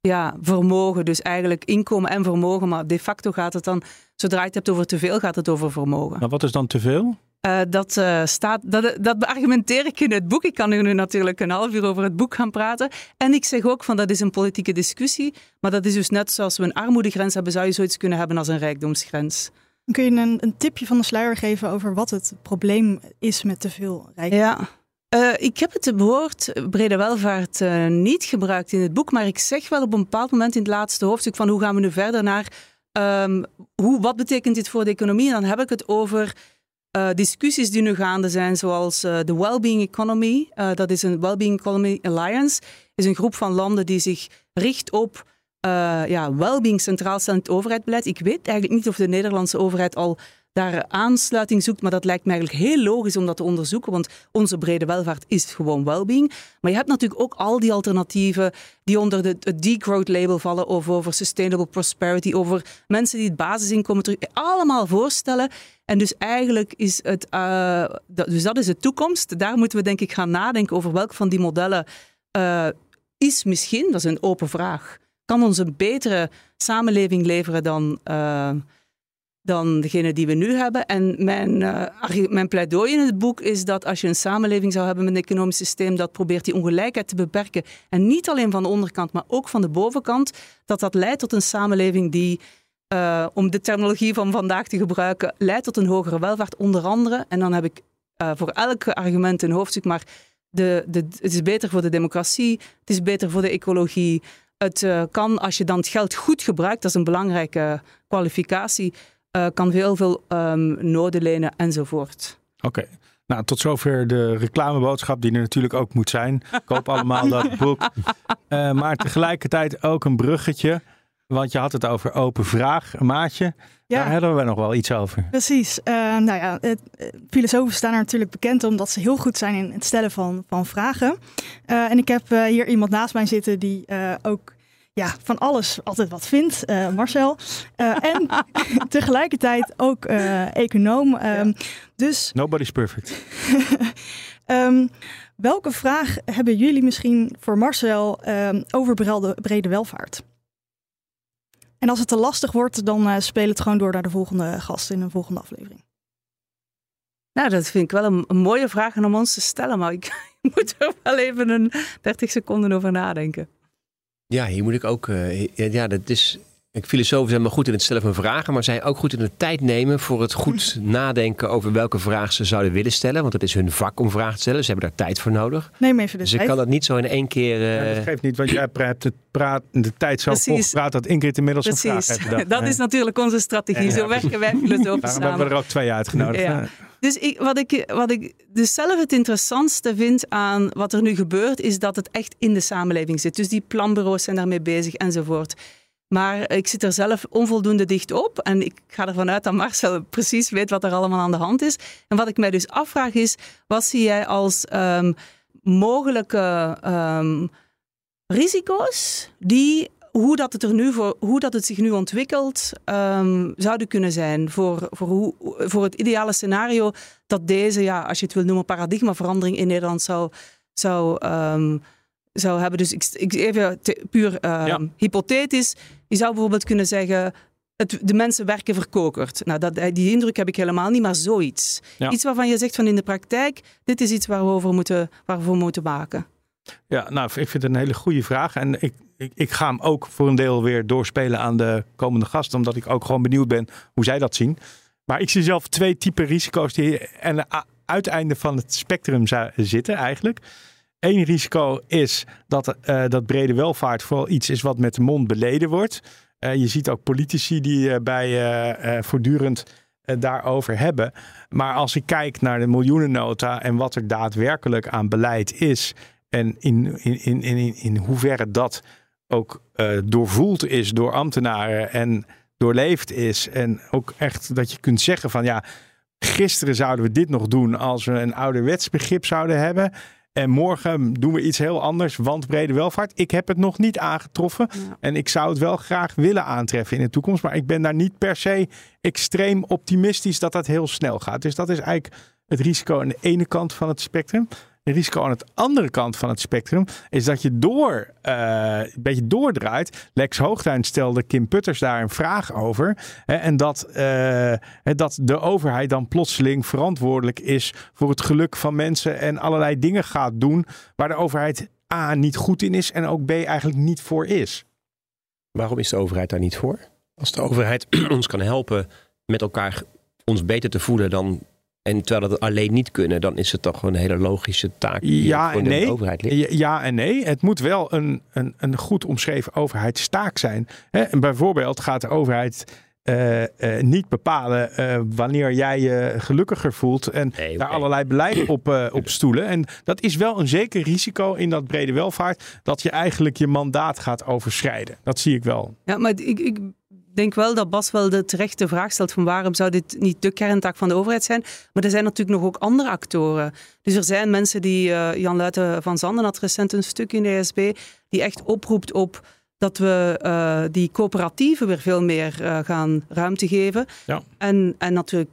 ja, vermogen. Dus eigenlijk inkomen en vermogen. Maar de facto gaat het dan, zodra je het hebt over te veel, gaat het over vermogen. Nou, wat is dan te veel? Eh, dat, eh, staat, dat, dat beargumenteer ik in het boek. Ik kan er nu natuurlijk een half uur over het boek gaan praten. En ik zeg ook van dat is een politieke discussie. Maar dat is dus net zoals we een armoedegrens hebben, zou je zoiets kunnen hebben als een rijkdomsgrens. Kun je een, een tipje van de sluier geven over wat het probleem is met te veel rijkdom? Ja. Eh, ik heb het woord brede welvaart eh, niet gebruikt in het boek, maar ik zeg wel op een bepaald moment in het laatste hoofdstuk van hoe gaan we nu verder naar ehm, hoe, wat betekent dit voor de economie? En dan heb ik het over eh, discussies die nu gaande zijn, zoals de Wellbeing Economy. Dat is een Wellbeing Economy Alliance, is een groep van landen die zich richt op eh ja, wellbeing centraal stellend overheidsbeleid. Ik weet eigenlijk niet of de Nederlandse overheid al daar aansluiting zoekt. Maar dat lijkt me eigenlijk heel logisch om dat te onderzoeken, want onze brede welvaart is gewoon well-being. Maar je hebt natuurlijk ook al die alternatieven die onder de, het degrowth label vallen, of over sustainable prosperity, over mensen die het basisinkomen terug, allemaal voorstellen. En dus eigenlijk is het, uh, dus dat is de toekomst. Daar moeten we denk ik gaan nadenken over welk van die modellen uh, is misschien, dat is een open vraag, kan ons een betere samenleving leveren dan, uh, dan degene die we nu hebben. En mijn, uh, mijn pleidooi in het boek is dat als je een samenleving zou hebben met een economisch systeem dat probeert die ongelijkheid te beperken, en niet alleen van de onderkant, maar ook van de bovenkant, dat dat leidt tot een samenleving die, uh, om de terminologie van vandaag te gebruiken, leidt tot een hogere welvaart, onder andere. En dan heb ik voor elk argument een hoofdstuk, maar de, de, het is beter voor de democratie, het is beter voor de ecologie. Het uh, kan, als je dan het geld goed gebruikt, dat is een belangrijke kwalificatie, uh, kan heel veel um, noden lenen enzovoort. Oké. Okay. Nou, tot zover de reclameboodschap die er natuurlijk ook moet zijn. Koop allemaal dat boek. Uh, maar tegelijkertijd ook een bruggetje. Want je had het over open vraag, maatje. Ja. Daar hebben we nog wel iets over. Precies. Uh, nou ja, het, filosofen staan er natuurlijk bekend omdat ze heel goed zijn in het stellen van, van vragen. Uh, en ik heb uh, hier iemand naast mij zitten die ook ja, van alles altijd wat vindt, Marcel. en <laughs> tegelijkertijd ook econoom. Um, dus... Nobody's perfect. um, <laughs> welke vraag hebben jullie misschien voor Marcel um, over brede, brede welvaart? En als het te lastig wordt, dan uh, speel het gewoon door naar de volgende gast in een volgende aflevering. Nou, dat vind ik wel een, een mooie vraag om ons te stellen, maar ik <laughs> moet er wel even een 30 seconden over nadenken. Ja, hier moet ik ook. Uh, ja, dat is ik, filosofen zijn maar goed in het stellen van vragen, maar zijn ook goed in de tijd nemen voor het goed <laughs> nadenken over welke vraag ze zouden willen stellen. Want het is hun vak om vragen te stellen. Ze hebben daar tijd voor nodig. Neem even de dus tijd. ik kan dat niet zo in één keer. Uh... Ja, dat geeft niet, want jij hebt het praat, de tijd zo praat dat Ingrid inmiddels Precies. een vraag heeft <laughs> Dat is natuurlijk onze strategie. Zo werken wij <laughs> filosofen samen. Daarom hebben we er ook twee uitgenodigd. Ja. Dus ik, wat, ik, wat ik dus zelf het interessantste vind aan wat er nu gebeurt, is dat het echt in de samenleving zit. Dus die planbureaus zijn daarmee bezig enzovoort. Maar ik zit er zelf onvoldoende dicht op. En ik ga ervan uit dat Marcel precies weet wat er allemaal aan de hand is. En wat ik mij dus afvraag is, wat zie jij als um, mogelijke um, risico's die hoe dat het, er nu voor, hoe dat het zich nu ontwikkelt, um, zouden kunnen zijn voor, voor, hoe, voor het ideale scenario dat deze, ja, als je het wil noemen, paradigmaverandering in Nederland zou, zou, zou hebben. Dus ik, ik even te, puur uh, ja. hypothetisch. Je zou bijvoorbeeld kunnen zeggen. Het, de mensen werken verkokerd. Nou, dat, die indruk heb ik helemaal niet, maar zoiets. Ja. Iets waarvan je zegt van in de praktijk, dit is iets waar we over moeten, waarvoor we moeten waken. Ja, nou, ik vind het een hele goede vraag. En ik, ik, ik ga hem ook voor een deel weer doorspelen aan de komende gasten, omdat ik ook gewoon benieuwd ben hoe zij dat zien. Maar ik zie zelf twee typen risico's die aan het uiteinde van het spectrum zitten eigenlijk. Eén risico is dat, uh, dat brede welvaart vooral iets is wat met de mond beleden wordt. Uh, je ziet ook politici die uh, bij voortdurend daarover hebben. Maar als ik kijk naar de miljoenennota en wat er daadwerkelijk aan beleid is. En in, in, in, in, in hoeverre dat ook doorvoeld is door ambtenaren en doorleefd is. En ook echt dat je kunt zeggen van ja, gisteren zouden we dit nog doen als we een ouderwets begrip zouden hebben. En morgen doen we iets heel anders, want brede welvaart. Ik heb het nog niet aangetroffen. Ja. En ik zou het wel graag willen aantreffen in de toekomst. Maar ik ben daar niet per se extreem optimistisch dat dat heel snel gaat. Dus dat is eigenlijk het risico aan de ene kant van het spectrum. Het risico aan de andere kant van het spectrum is dat je door, uh, een beetje doordraait. Lex Hoogtuin stelde Kim Putters daar een vraag over. Hè, en dat, uh, dat de overheid dan plotseling verantwoordelijk is voor het geluk van mensen. En allerlei dingen gaat doen waar de overheid A niet goed in is en ook B eigenlijk niet voor is. Waarom is de overheid daar niet voor? Als de overheid <clears throat> ons kan helpen met elkaar ons beter te voelen, dan en terwijl dat alleen niet kunnen, dan is het toch een hele logische taak die ja, voor de nee. overheid ligt. Ja en nee. Het moet wel een, een, een goed omschreven overheidstaak zijn. En bijvoorbeeld gaat de overheid uh, uh, niet bepalen uh, wanneer jij je gelukkiger voelt en nee, daar allerlei beleid <clears throat> op, op stoelen. En dat is wel een zeker risico in dat brede welvaart, dat je eigenlijk je mandaat gaat overschrijden. Dat zie ik wel. Ja, maar ik, ik denk wel dat Bas wel de terechte vraag stelt van waarom zou dit niet de kerntaak van de overheid zijn. Maar er zijn natuurlijk nog ook andere actoren. Dus er zijn mensen die, uh, Jan Luiten van Zanden had recent een stuk in de ESB, die echt oproept op dat we uh, die coöperatieven weer veel meer uh, gaan ruimte geven. Ja. En, en natuurlijk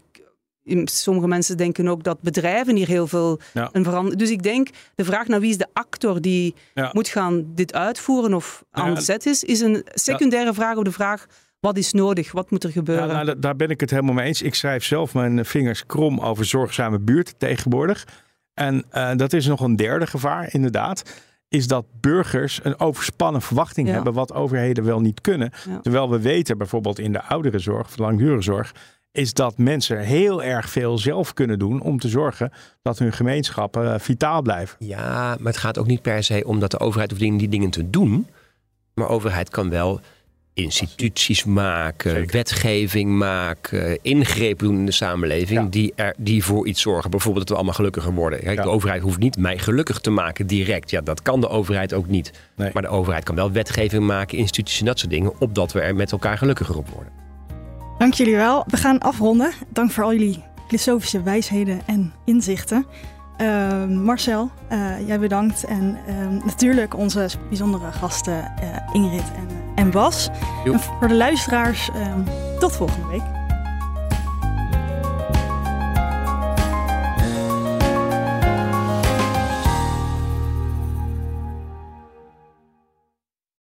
sommige mensen denken ook dat bedrijven hier heel veel Ja. een verandering. Dus ik denk, de vraag naar wie is de actor die Ja. moet gaan dit uitvoeren of aan Ja. de zet is, is een secundaire vraag op de vraag: wat is nodig? Wat moet er Ja, gebeuren? nou, da- daar ben ik het helemaal mee eens. Ik schrijf zelf mijn vingers krom over zorgzame buurt tegenwoordig. En eh, dat is nog een derde gevaar, inderdaad. Is dat burgers een overspannen verwachting Ja. hebben wat overheden wel niet kunnen. Ja. Terwijl we weten, bijvoorbeeld in de ouderenzorg of langdurige zorg, is dat mensen heel erg veel zelf kunnen doen om te zorgen dat hun gemeenschappen eh, vitaal blijven. Ja, maar het gaat ook niet per se om dat de overheid hoeft dingen- die dingen te doen. Maar de overheid kan wel instituties maken, Zeker. wetgeving maken, ingrepen doen in de samenleving Ja. die, er, die voor iets zorgen. Bijvoorbeeld dat we allemaal gelukkiger worden. Kijk, Ja. De overheid hoeft niet mij gelukkig te maken direct. Ja, dat kan de overheid ook niet. Nee. Maar de overheid kan wel wetgeving maken, instituties en dat soort dingen, opdat we er met elkaar gelukkiger op worden. Dank jullie wel. We gaan afronden. Dank voor al jullie filosofische wijsheden en inzichten. Ehm, Marcel, eh, jij bedankt. En ehm, natuurlijk onze bijzondere gasten eh, Ingrid en, en Bas. En voor de luisteraars, ehm, tot volgende week.